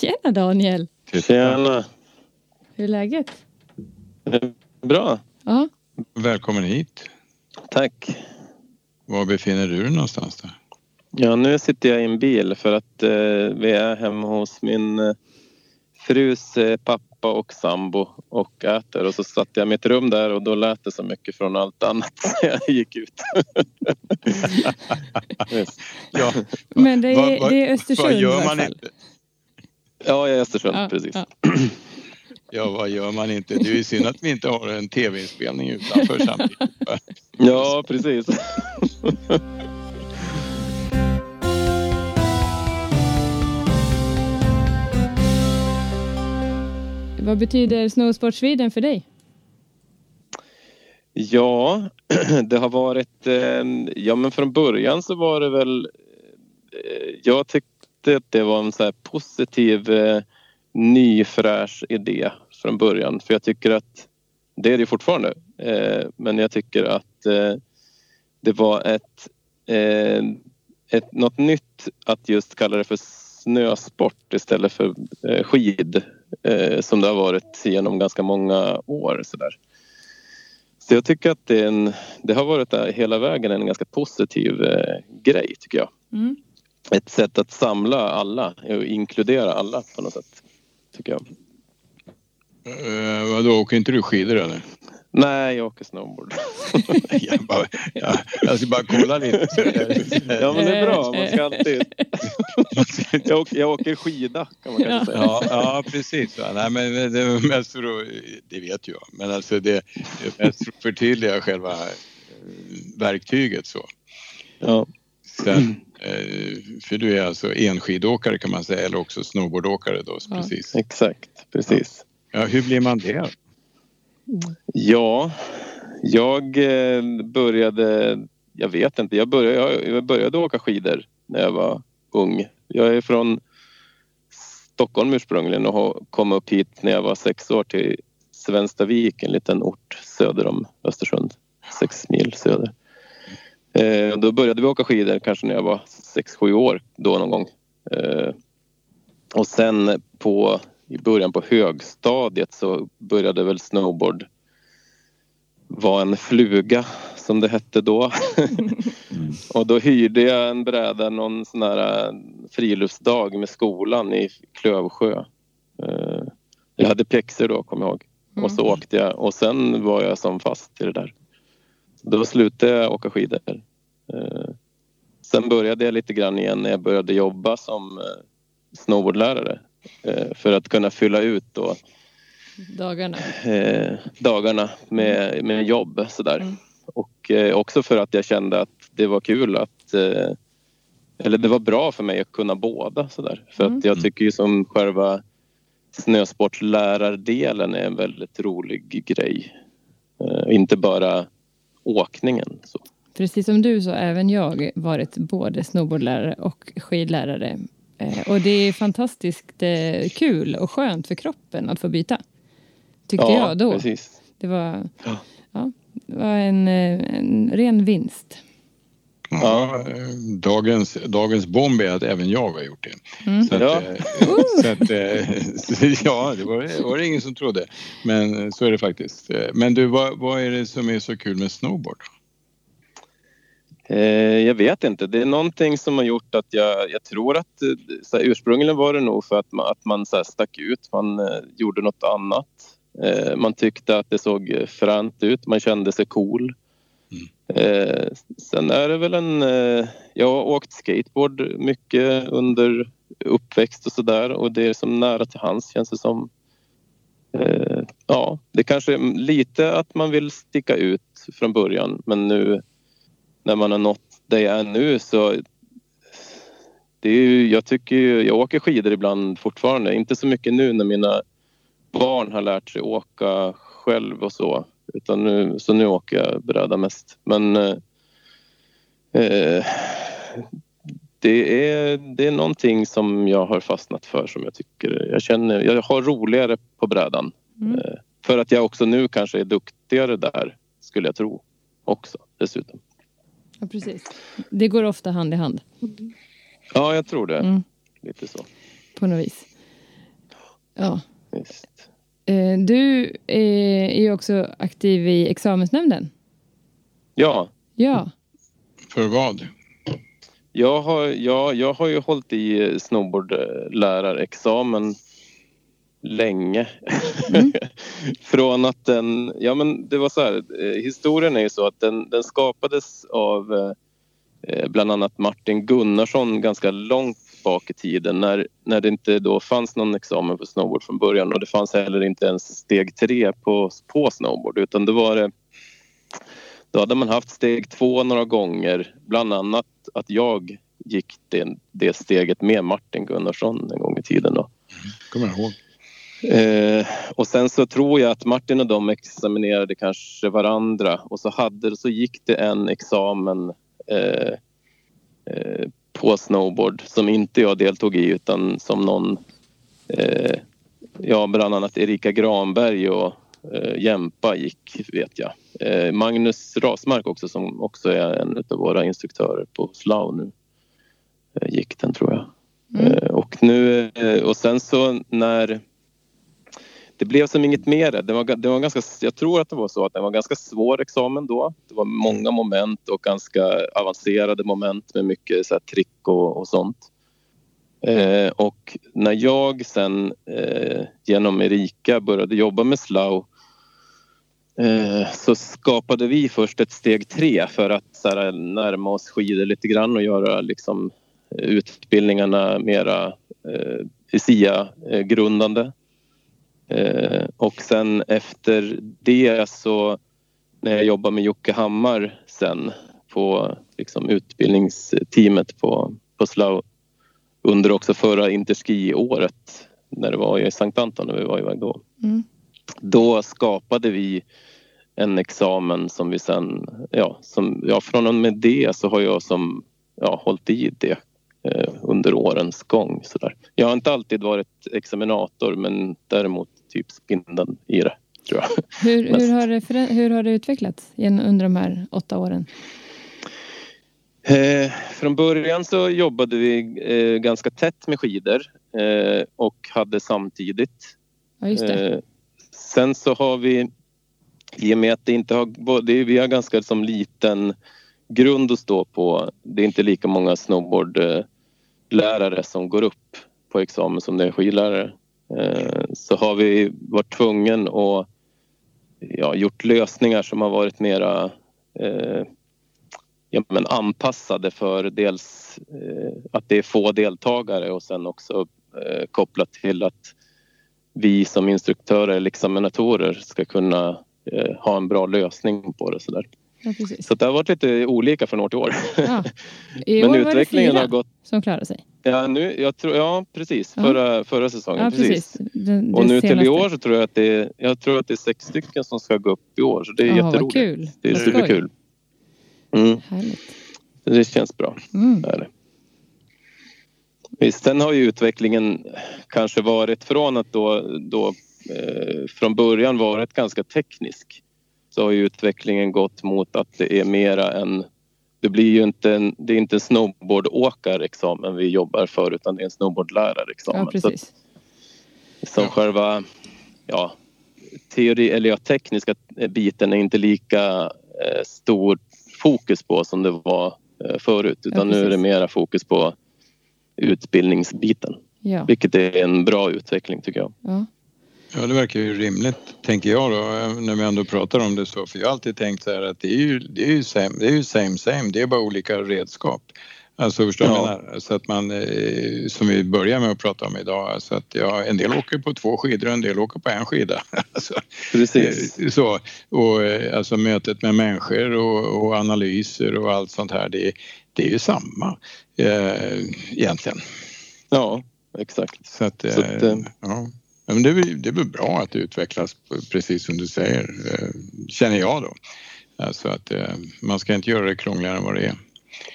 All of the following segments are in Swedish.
Tjena Daniel! Tjena! Hur är läget? Bra. Ja. Välkommen hit. Tack. Var befinner du dig någonstans? Där? Ja, nu sitter jag i en bil för att eh, vi är hemma hos min eh, frus eh, pappa och sambo och äter och så satt jag i mitt rum där och då lät det så mycket från allt annat så jag gick ut. ja. Men det är, va, va, det är Östersund vad gör man inte? Ja, jag är Östersund, ja, precis. Ja. Ja, vad gör man inte? Det är ju synd att vi inte har en tv-inspelning utanför samtidigt. Ja, precis. Vad betyder Snowsport Sweden för dig? Ja, det har varit... Eh, ja, men från början så var det väl... Eh, jag tyckte att det var en så positiv eh, ny fräsch idé från början. För jag tycker att, det är det fortfarande, eh, men jag tycker att eh, det var ett, eh, ett, något nytt att just kalla det för snösport istället för eh, skid eh, som det har varit genom ganska många år. Så, där. så jag tycker att det, en, det har varit där hela vägen en ganska positiv eh, grej tycker jag. Mm. Ett sätt att samla alla och inkludera alla på något sätt tycker jag. Uh, vadå, åker inte du skidor eller? Nej, jag åker snowboard. jag, bara, jag, jag ska bara kolla lite. ja, men det är bra. Man ska alltid... jag, åker, jag åker skida kan man kanske säga. Ja, ja precis. Nej, men det är mest för att, det vet jag, men alltså det, är mest för att förtydliga själva eh, verktyget så. Ja. Sen, för du är alltså enskidåkare kan man säga eller också snowboardåkare då, ja. precis. Exakt, precis. Ja, hur blir man det? Ja, jag eh, började, jag vet inte, jag började, jag började åka skidor när jag var ung. Jag är från Stockholm ursprungligen och kom upp hit när jag var sex år till Svenstavik, en liten ort söder om Östersund, sex mil söder. Eh, då började vi åka skidor kanske när jag var sex sju år då någon gång. Eh, och sen på i början på högstadiet så började väl snowboard vara en fluga som det hette då. och då hyrde jag en bräda någon sån här eh, friluftsdag med skolan i Klövsjö. Eh, jag hade pjäxor då, kommer jag ihåg. Mm. Och så åkte jag och sen var jag som fast i det där. Då slutade jag åka skidor. Eh, sen började jag lite grann igen när jag började jobba som snowboardlärare Eh, för att kunna fylla ut då dagarna, eh, dagarna med, med jobb sådär. Mm. Och eh, också för att jag kände att det var kul att eller det var bra för mig att kunna båda sådär. För mm. att jag tycker ju som själva snösportslärardelen är en väldigt rolig grej. inte bara åkningen. Så. Precis som du så har även jag varit både snowboardlärare och skidlärare Eh, och det är fantastiskt eh, kul och skönt för kroppen att få byta. Tyckte ja, jag då. Precis. Det var, ja. ja det var en, eh, en ren vinst. Ja, dagens, dagens bomb är att även jag har gjort det. Mm. Så att, ja. så att, ja, det var, var det ingen som trodde. Men så är det faktiskt. Men du, vad, vad är det som är så kul med snowboard? Eh, jag vet inte. Det är någonting som har gjort att jag, jag tror att så här, ursprungligen var det nog för att man, att man så här, stack ut. Man eh, gjorde något annat. Eh, man tyckte att det såg fränt ut. Man kände sig cool. Mm. Eh, sen är det väl en... Eh, jag har åkt skateboard mycket under uppväxt och sådär och det är som nära till hands känns det som. Eh, ja, det kanske är lite att man vill sticka ut från början men nu när man har nått det jag är nu så det är ju, jag tycker ju, jag åker skidor ibland fortfarande. Inte så mycket nu när mina barn har lärt sig åka själv och så. Utan nu, så nu åker jag bräda mest. Men eh, eh, det, är, det är någonting som jag har fastnat för som jag tycker, jag känner, jag har roligare på brädan. Mm. Eh, för att jag också nu kanske är duktigare där, skulle jag tro också dessutom. Ja, precis. Det går ofta hand i hand. Ja, jag tror det. Mm. Lite så. På något vis. Ja. Visst. Eh, du är ju också aktiv i examensnämnden. Ja. Ja. För vad? Jag har, ja, jag har ju hållit i snowboardlärarexamen länge. Mm. Från att den, ja men det var så här, eh, historien är ju så att den, den skapades av eh, eh, bland annat Martin Gunnarsson ganska långt bak i tiden när, när det inte då fanns någon examen på snowboard från början och det fanns heller inte ens steg tre på, på snowboard utan det var det då hade man haft steg två några gånger, bland annat att jag gick det, det steget med Martin Gunnarsson en gång i tiden. Då. Mm, kommer jag ihåg. Eh, och sen så tror jag att Martin och de examinerade kanske varandra och så, hade, så gick det en examen eh, eh, på snowboard som inte jag deltog i utan som någon, eh, ja bland annat Erika Granberg och eh, Jämpa gick vet jag. Magnus Rasmark också som också är en av våra instruktörer på Slough nu. Gick den tror jag. Mm. Och nu och sen så när det blev som inget mer. Det var, det var ganska, jag tror att det var så att det var ganska svår examen då. Det var många moment och ganska avancerade moment med mycket så här, trick och, och sånt. Eh, och när jag sen eh, genom Erika började jobba med Slow eh, så skapade vi först ett steg tre för att så här, närma oss skidor lite grann och göra liksom, utbildningarna mera eh, SIA-grundande. Eh, och sen efter det så när jag jobbade med Jocke Hammar sen på liksom, utbildningsteamet på, på Slough under också förra Interski-året när det var i Sankt Anton när vi var iväg då. Mm. Då skapade vi en examen som vi sen, ja, som, ja från och med det så har jag som, ja, hållit i det eh, under årens gång. Så där. Jag har inte alltid varit examinator men däremot typ spindeln i det. Tror jag. Hur, hur, har det, hur har det utvecklats under de här åtta åren? Eh, från början så jobbade vi eh, ganska tätt med skidor eh, och hade samtidigt. Ja, just det. Eh, sen så har vi, i och med att det inte har, det, vi har ganska som liten grund att stå på. Det är inte lika många snowboardlärare som går upp på examen som det är skidlärare. Eh, så har vi varit tvungen och ja, gjort lösningar som har varit mera eh, ja, men anpassade för dels eh, att det är få deltagare och sen också eh, kopplat till att vi som instruktörer eller examinatorer ska kunna eh, ha en bra lösning på det. Sådär. Ja, så det har varit lite olika från år till år. Ja. I Men år utvecklingen var det fyra har gått... som klarade sig. Ja, nu, jag tror, ja precis. Ja. Förra, förra säsongen. Ja, precis. precis. Det, det och nu senaste. till i år så tror jag att det är, jag tror att det är sex stycken som ska gå upp i år. Så det är oh, jätteroligt. Kul. Det är superkul. Mm. Härligt. Det känns bra. Mm. Det är Visst, sen har ju utvecklingen kanske varit från att då, då eh, från början varit ganska teknisk så har ju utvecklingen gått mot att det är mera en det blir ju inte en, det är inte en snowboardåkarexamen vi jobbar för utan det är en snowboardlärarexamen. Ja, precis. Så, som ja. själva ja, teori, eller ja, tekniska biten är inte lika eh, stor fokus på som det var eh, förut utan ja, nu är det mera fokus på utbildningsbiten. Ja. Vilket är en bra utveckling tycker jag. Ja. Det verkar ju rimligt, tänker jag då, när vi ändå pratar om det så. För jag har alltid tänkt så här att det är ju, det är ju, same, det är ju same, same, det är bara olika redskap. Alltså förstår du ja. menar? Så att man, eh, som vi börjar med att prata om idag, alltså att ja, en del åker på två skidor och en del åker på en skida. Alltså, Precis. Eh, så, och eh, alltså mötet med människor och, och analyser och allt sånt här, det, det är ju samma eh, egentligen. Ja, exakt. Så att, Så att eh, ja. Men det, är, det är väl bra att det utvecklas precis som du säger, eh, känner jag då. Alltså att eh, man ska inte göra det krångligare än vad det är.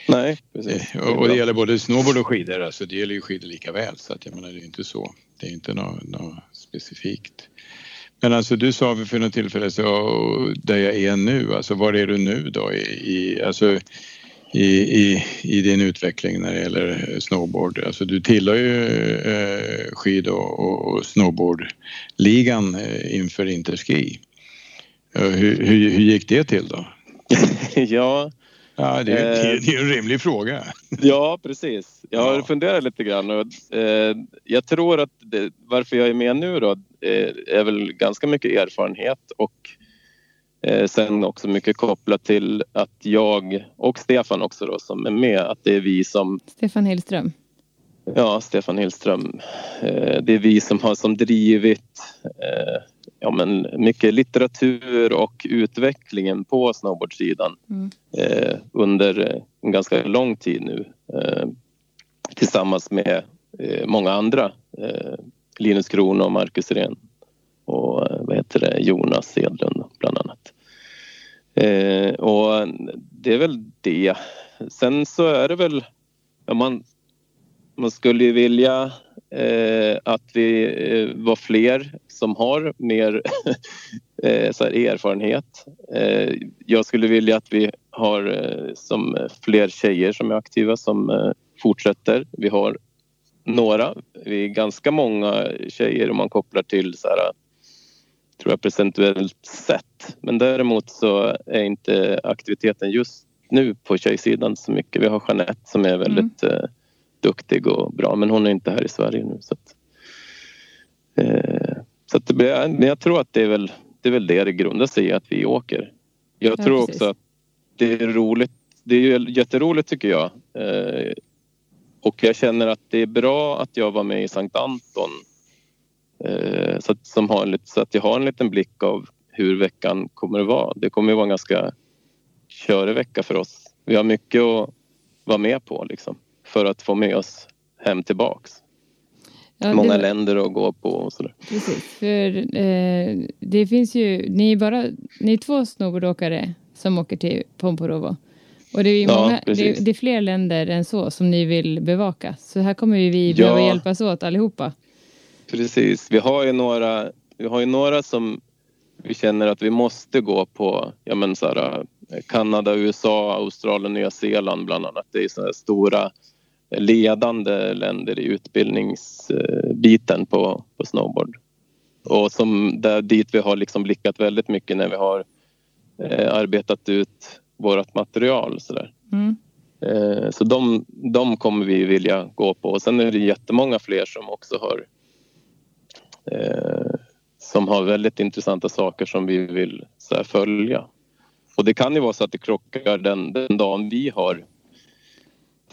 Nej, precis. Eh, och det gäller både snowboard och skidor, alltså det gäller ju skidor lika väl så att jag menar det är inte så. Det är inte något, något specifikt. Men alltså du sa för något tillfälle så där jag är nu, alltså var är du nu då? I, i, alltså, i, i, i din utveckling när det gäller snowboard? Alltså du tillhör ju eh, skid och, och snowboardligan eh, inför Interski. Hur, hur, hur gick det till då? ja, Ja, det är, eh, det är en rimlig fråga. Ja, precis. Jag har ja. funderat lite grann och eh, jag tror att det, varför jag är med nu då eh, är väl ganska mycket erfarenhet och eh, sen också mycket kopplat till att jag och Stefan också då som är med, att det är vi som... Stefan Hillström. Ja, Stefan Hillström. Eh, det är vi som har som drivit eh, ja, men mycket litteratur och utvecklingen på snowboardsidan mm. eh, under en ganska lång tid nu eh, tillsammans med eh, många andra. Linus Kron och Marcus Ren och vad heter det, Jonas Edlund bland annat. Eh, och det är väl det. Sen så är det väl, ja, man, man skulle ju vilja eh, att vi eh, var fler som har mer eh, så erfarenhet. Eh, jag skulle vilja att vi har eh, som fler tjejer som är aktiva som eh, fortsätter. Vi har några, vi är ganska många tjejer om man kopplar till så här, tror jag procentuellt sett. Men däremot så är inte aktiviteten just nu på tjejsidan så mycket. Vi har Jeanette som är väldigt mm duktig och bra men hon är inte här i Sverige nu. Så, att, eh, så att det, men jag tror att det är väl det, är väl det det grundar sig i att vi åker. Jag ja, tror precis. också att det är roligt. Det är ju jätteroligt tycker jag. Eh, och jag känner att det är bra att jag var med i Sankt Anton. Eh, så, att, som har så att jag har en liten blick av hur veckan kommer att vara. Det kommer att vara en ganska körig vecka för oss. Vi har mycket att vara med på liksom för att få med oss hem tillbaks. Ja, Många det... länder att gå på och sådär. Precis, för eh, det finns ju, ni är bara, ni är två snowboardåkare som åker till Pomporovo. Och det är, många, ja, det, det, är fler länder än så som ni vill bevaka. Så här kommer vi behöva ja. hjälpas åt allihopa. Precis, vi har ju några, vi har ju några som vi känner att vi måste gå på, ja men så här, Kanada, USA, Australien, Nya Zeeland bland annat. Det är så stora ledande länder i utbildningsbiten på, på snowboard. Och som där, dit vi har liksom blickat väldigt mycket när vi har eh, arbetat ut vårt material. Så, där. Mm. Eh, så de, de kommer vi vilja gå på. Och sen är det jättemånga fler som också har eh, som har väldigt intressanta saker som vi vill så här, följa. Och det kan ju vara så att det krockar den, den dagen vi har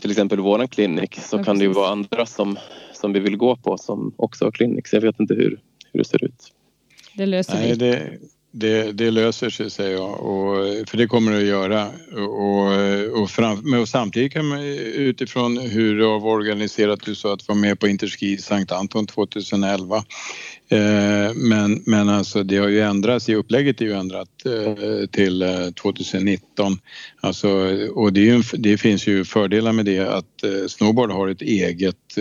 till exempel våran klinik så ja, kan det ju vara andra som, som vi vill gå på som också har klinik. Så jag vet inte hur, hur det ser ut. Det löser Nej, vi. Det, det, det, löser sig säger jag, och, för det kommer det att göra. Och, och, fram, och samtidigt kan man utifrån hur du har organiserat, du sa att vara med på Interski Sankt Anton 2011 men, men alltså det har ju ändrats, i upplägget är ju ändrat eh, till 2019. Eh, alltså, och det, ju, det, finns ju fördelar med det att snowboard har ett eget,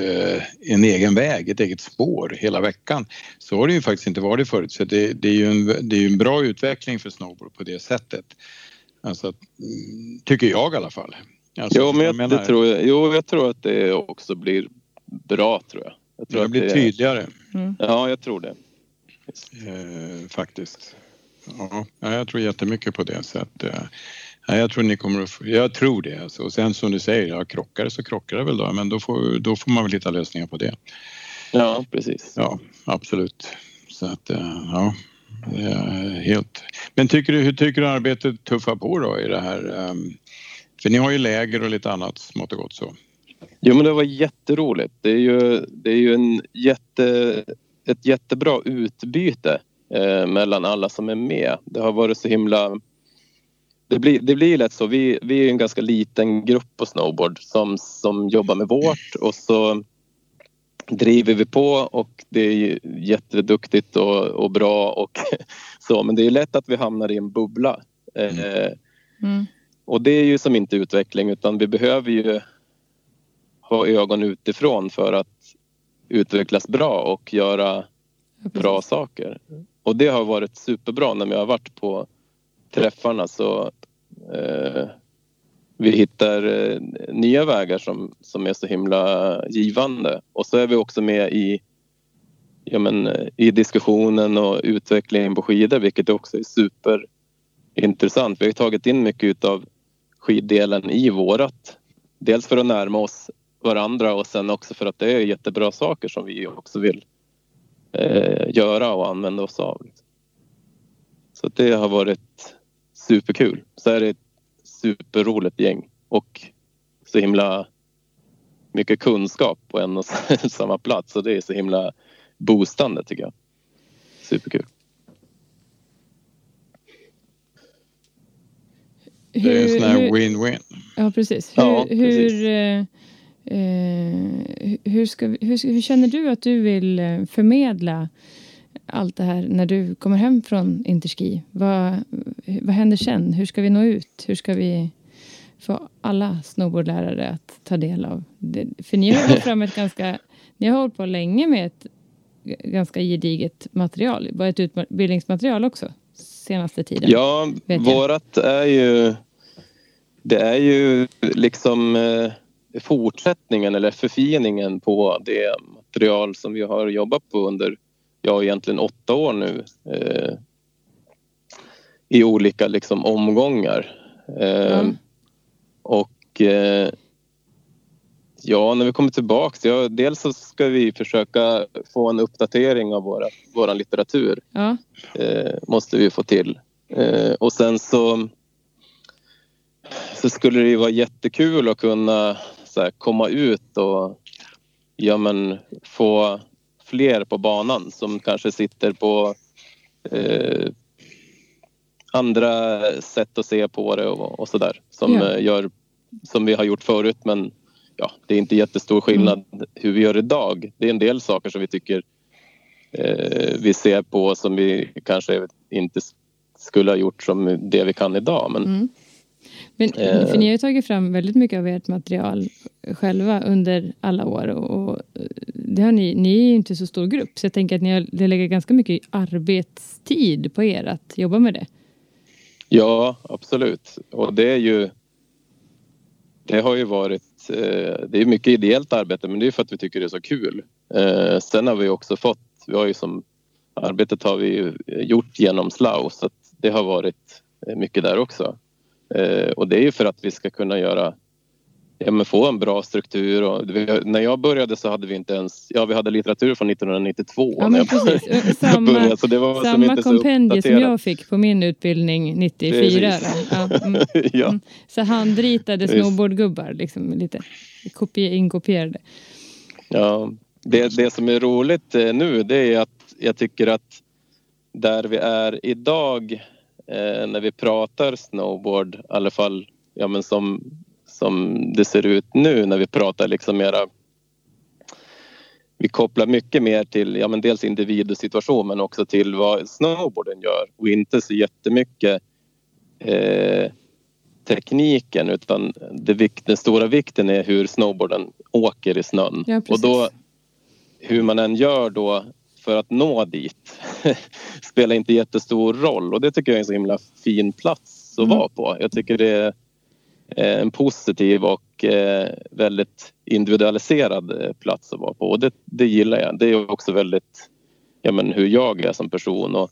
en egen väg, ett eget spår hela veckan. Så har det ju faktiskt inte varit förut så det, det är ju en, det är en bra utveckling för snowboard på det sättet. Alltså, mm, tycker jag i alla fall. Alltså, jo, men jag, jag, tror jag, jo, jag tror att det också blir bra tror jag. Jag tror det blir det... tydligare. Mm. Ja, jag tror det. Eh, faktiskt. Ja, jag tror jättemycket på det. Så att, eh, jag tror ni kommer att, jag tror det. Alltså. Och sen som du säger, ja, krockar det så krockar det väl då. Men då får, då får man väl hitta lösningar på det. Ja, precis. Ja, absolut. Så att, eh, ja. Helt. Men tycker du, hur tycker du arbetet tuffar på då i det här? Um, för ni har ju läger och lite annat smått och gott så. Jo men det var jätteroligt. Det är ju, det är ju en jätte, ett jättebra utbyte eh, mellan alla som är med. Det har varit så himla... Det blir, det blir lätt så. Vi, vi är en ganska liten grupp på snowboard som, som jobbar med vårt och så driver vi på och det är jätteduktigt och, och bra och så. Men det är lätt att vi hamnar i en bubbla. Mm. Eh, mm. Och det är ju som inte utveckling utan vi behöver ju ha ögon utifrån för att utvecklas bra och göra bra saker. Och det har varit superbra när vi har varit på träffarna så eh, vi hittar eh, nya vägar som, som är så himla givande. Och så är vi också med i, ja men, i diskussionen och utvecklingen på skidor vilket också är superintressant. Vi har tagit in mycket av skiddelen i vårat. Dels för att närma oss varandra och sen också för att det är jättebra saker som vi också vill eh, göra och använda oss av. Så det har varit superkul. Så är det ett superroligt gäng och så himla mycket kunskap på en och samma plats och det är så himla boostande tycker jag. Superkul. det är en sån här win-win. Ja, precis. Hur, ja, precis. Hur, eh, hur, ska, hur, hur, känner du att du vill eh, förmedla allt det här när du kommer hem från Interski? Vad, vad händer sen? Hur ska vi nå ut? Hur ska vi få alla snowboardlärare att ta del av det? För ni har gått fram ett ganska... Ni har hållit på länge med ett ganska gediget material. Bara ett utbildningsmaterial också senaste tiden. Ja, vårat är ju... Det är ju liksom eh, fortsättningen eller förfiningen på det material som vi har jobbat på under ja, egentligen åtta år nu eh, i olika liksom, omgångar. Eh, mm. Och eh, ja, när vi kommer tillbaks, ja, dels så ska vi försöka få en uppdatering av våra, våran litteratur. Eh, måste vi få till. Eh, och sen så, så skulle det ju vara jättekul att kunna här, komma ut och ja, men, få fler på banan som kanske sitter på eh, andra sätt att se på det och, och där som gör som vi har gjort förut men ja, det är inte jättestor skillnad mm. hur vi gör idag. Det är en del saker som vi tycker eh, vi ser på som vi kanske inte skulle ha gjort som det vi kan idag. Men, mm. Men för ni har ju tagit fram väldigt mycket av ert material själva under alla år och, och det har ni, ni är ju inte så stor grupp så jag tänker att ni har, det lägger ganska mycket arbetstid på er att jobba med det. Ja, absolut. Och det är ju det har ju varit, eh, det är mycket ideellt arbete men det är för att vi tycker det är så kul. Eh, sen har vi också fått, vi har ju som arbetet har vi gjort genom Slau så att det har varit mycket där också. Eh, och det är ju för att vi ska kunna göra ja, men få en bra struktur. Och, när jag började så hade vi inte ens... Ja, vi hade litteratur från 1992. Ja, men precis. Samma, började, så det var samma kompendie som jag fick på min utbildning 94. Ja, mm, ja. Mm. Så handritade snowboardgubbar, liksom lite inkopierade. Ja, det, det som är roligt eh, nu det är att jag tycker att där vi är idag eh, när vi pratar snowboard, i alla fall ja, men som som det ser ut nu när vi pratar liksom mera vi kopplar mycket mer till ja, men dels individ och situation men också till vad snowboarden gör och inte så jättemycket eh, tekniken utan det, den stora vikten är hur snowboarden åker i snön. Ja, och då hur man än gör då för att nå dit spelar inte jättestor roll och det tycker jag är en så himla fin plats att mm. vara på. Jag tycker det är Eh, en positiv och eh, väldigt individualiserad eh, plats att vara på och det, det gillar jag. Det är också väldigt ja, men hur jag är som person och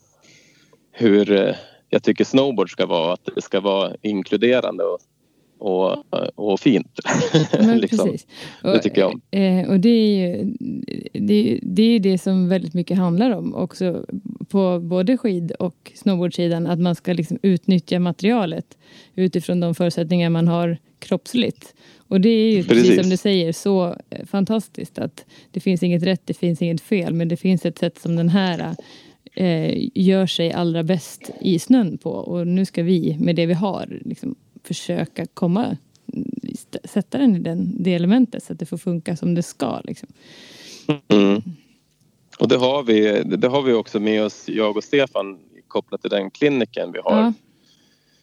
hur jag tycker snowboard ska vara. Att det ska vara inkluderande och, och, och fint. liksom. Och, det tycker jag om. och det är ju det, det, är det som väldigt mycket handlar om också på både skid och snowboardsidan. Att man ska liksom utnyttja materialet utifrån de förutsättningar man har kroppsligt. Och det är ju precis, precis som du säger så eh, fantastiskt att det finns inget rätt, det finns inget fel, men det finns ett sätt som den här eh, gör sig allra bäst i snön på. Och nu ska vi med det vi har liksom, försöka komma sätta den i den, det elementet så att det får funka som det ska. Liksom. Mm. Och det har, vi, det har vi också med oss, jag och Stefan, kopplat till den kliniken vi har. Ja.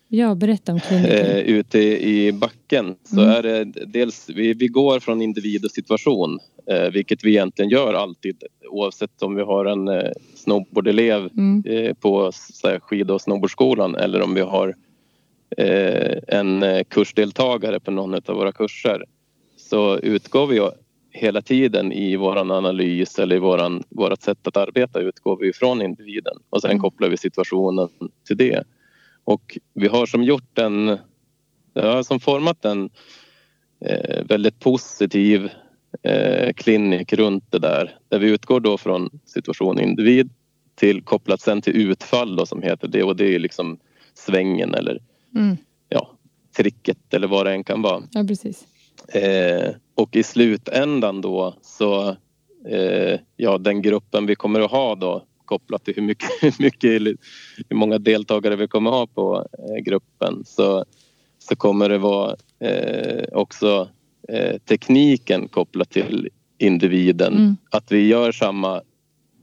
Ja, berätta om kliniken. Eh, ute i backen så mm. är det dels, vi, vi går från individ och situation eh, vilket vi egentligen gör alltid oavsett om vi har en eh, snowboardelev mm. eh, på så här, skid och snowboardskolan eller om vi har en kursdeltagare på någon av våra kurser så utgår vi hela tiden i vår analys eller i våran, vårt sätt att arbeta utgår vi från individen och sen mm. kopplar vi situationen till det. Och vi har som gjort en, ja, som format en eh, väldigt positiv eh, klinik runt det där. Där vi utgår då från situation individ till kopplat sen till utfall då, som heter det och det är liksom svängen eller mm. ja, tricket eller vad det än kan vara. Ja, precis. Eh, och i slutändan då så eh, ja, den gruppen vi kommer att ha då kopplat till hur mycket, hur mycket hur många deltagare vi kommer ha på eh, gruppen så, så kommer det vara eh, också eh, tekniken kopplat till individen. Mm. Att vi gör samma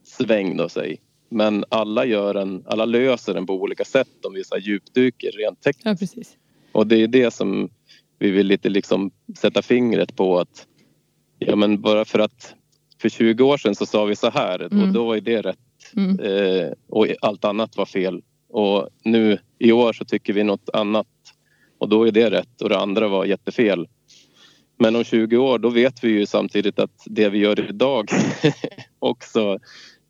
sväng då säg. Men alla, gör en, alla löser den på olika sätt om vi så djupdyker rent tekniskt. Ja, precis. Och det är det som vi vill lite liksom sätta fingret på att ja men bara för att för 20 år sedan så sa vi så här mm. och då var det rätt mm. eh, och allt annat var fel. Och nu i år så tycker vi något annat och då är det rätt och det andra var jättefel. Men om 20 år då vet vi ju samtidigt att det vi gör idag också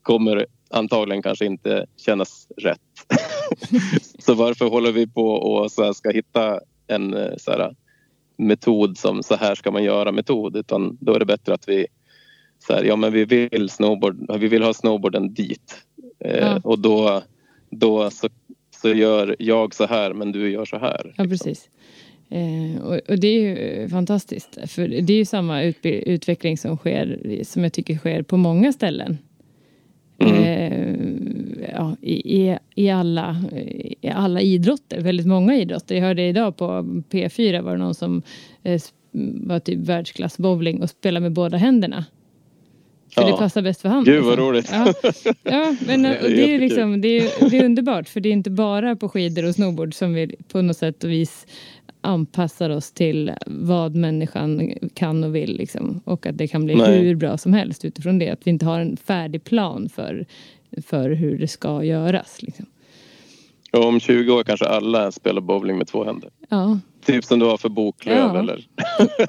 kommer antagligen kanske inte kännas rätt. så varför håller vi på och så ska hitta en eh, så här, metod som så här ska man göra metod utan då är det bättre att vi så här, ja men vi vill snowboard, vi vill ha snowboarden dit eh, ja. och då, då så, så gör jag så här men du gör så här. Liksom. Ja precis. Eh, och, och, det är ju fantastiskt för det är ju samma utveckling som sker som jag tycker sker på många ställen. Mm. Eh, ja, i, i, alla, i alla idrotter, väldigt många idrotter. Jag hörde idag på P4 var det någon som eh, var typ världsklass bowling och spelade med båda händerna. För ja. det passar bäst för honom. Gud vad roligt. Ja, ja men det är, det är, liksom, det är, det är underbart för det är inte bara på skidor och snowboard som vi på något sätt och vis anpassar oss till vad människan kan och vill. Liksom. Och att det kan bli Nej. hur bra som helst utifrån det. Att vi inte har en färdig plan för, för hur det ska göras. Liksom. Och om 20 år kanske alla spelar bowling med två händer. Ja. Typ som du har för boklöv ja. eller?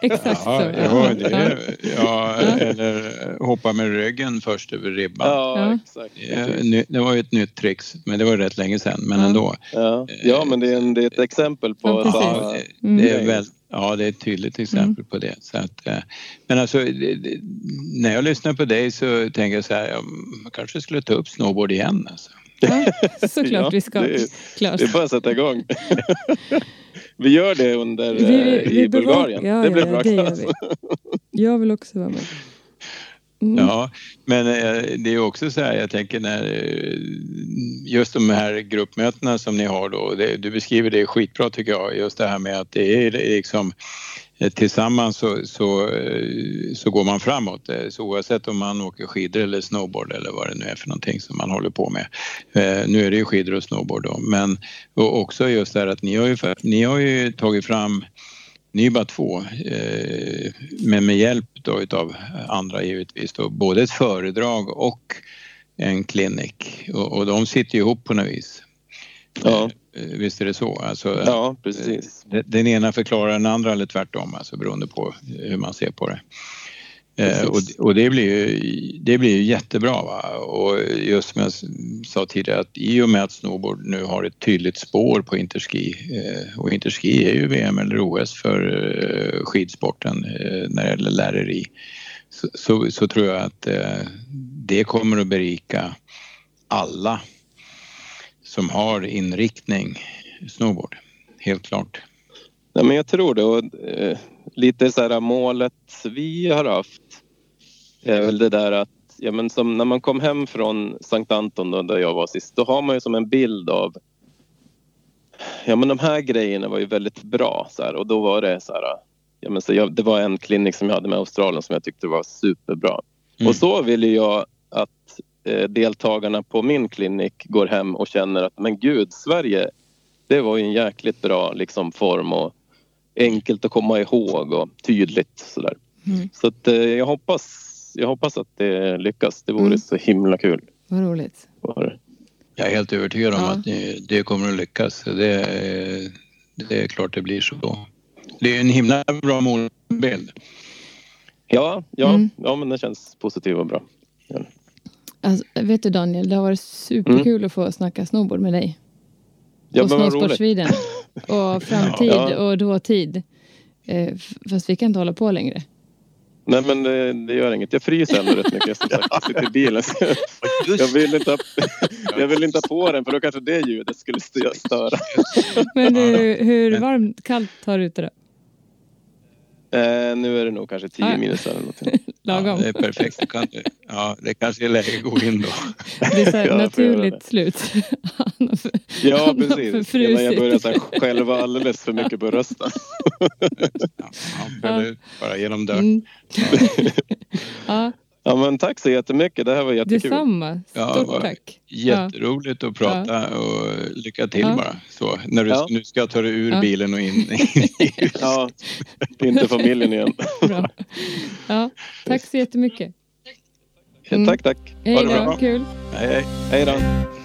Exakt ja, så. Ja, det, ja, eller hoppa med ryggen först över ribban. Ja, exakt. Det var ju ett nytt trick men det var rätt länge sedan men ändå. Ja, ja men det är, en, det är ett exempel på ja. Mm. Det är väl, Ja, det är ett tydligt exempel mm. på det. Så att, eh, men alltså, när jag lyssnar på dig så tänker jag så här, jag kanske skulle ta upp snowboard igen. Alltså. Ja, såklart ja, vi ska. Det är, Klart. det är bara att sätta igång. vi gör det under vi, vi, eh, i Bulgarien. Ja, det blir bra klass. Jag vill också vara med. Mm. Ja, men eh, det är också så här, jag tänker när eh, just de här gruppmötena som ni har då, det, du beskriver det skitbra tycker jag, just det här med att det är liksom eh, tillsammans så, så, så går man framåt. Så oavsett om man åker skidor eller snowboard eller vad det nu är för någonting som man håller på med. Nu är det ju skidor och snowboard då, men också just det här att ni har ju, ni har ju tagit fram ni är bara två, men med hjälp då utav andra givetvis då, både ett föredrag och en klinik och, och de sitter ihop på något vis. Ja. Eh, visst är det så? Alltså, ja, precis. Eh, den ena förklarar den andra eller tvärtom, alltså beroende på hur man ser på det. Eh, och, och, det blir ju, det blir ju jättebra. Va? Och just som jag sa tidigare att i och med att snowboard nu har ett tydligt spår på interski eh, och interski är ju VM eller OS för eh, skidsporten eh, när det gäller läreri så, så, så tror jag att det kommer att berika alla som har inriktning snowboard. Helt klart. Ja, men jag tror det. Och, eh, lite så här målet vi har haft är väl det där att ja, men som när man kom hem från Sankt Anton då, där jag var sist, då har man ju som en bild av Ja men de här grejerna var ju väldigt bra så här, och då var det så här ja, men så jag, Det var en klinik som jag hade med Australien som jag tyckte var superbra. Mm. Och så ville jag att Eh, deltagarna på min klinik går hem och känner att men gud, Sverige, det var ju en jäkligt bra liksom, form och enkelt att komma ihåg och tydligt sådär. Mm. Så att, eh, jag, hoppas, jag hoppas att det lyckas. Det vore mm. så himla kul. Vad roligt. Jag är helt övertygad om ja. att det, kommer att lyckas. Det, det är klart det blir så. Det är en himla bra målbild. Ja, ja, mm. ja men den känns positiv och bra. Ja. Alltså, vet du Daniel, det har varit superkul mm. att få snacka snowboard med dig. Ja, på Snowsport Sweden. Och framtid ja. och dåtid. Eh, fast vi kan inte hålla på längre. Nej men det, det gör inget. Jag fryser ändå rätt mycket som sagt. Jag sitter i bilen. jag, vill inte ha, jag vill inte ha på den för då kanske det ljudet skulle störa. men du, hur varmt, kallt har du ute då? Eh, nu är det nog kanske 10 minus eller någonting. Lagom. Ja, det är perfekt. Kan, ja, det kanske är läge att gå in då. Det är så här ja, naturligt slut. ja, precis. Innan jag börjar så här, själva alldeles för mycket på rösten. ja, ja. Bara genom dörren. Mm. ja. Ja men tack så jättemycket. Det här var jättekul. Detsamma. Stort ja, tack. Jätteroligt att prata ja. och lycka till ja. bara. Så, när du ja. nu ska ta dig ur bilen och in, in i huset. Ja, inte familjen igen. Bra. Ja, tack så jättemycket. Mm. Tack, tack. Hej då, kul. Hej, hej. Hej då.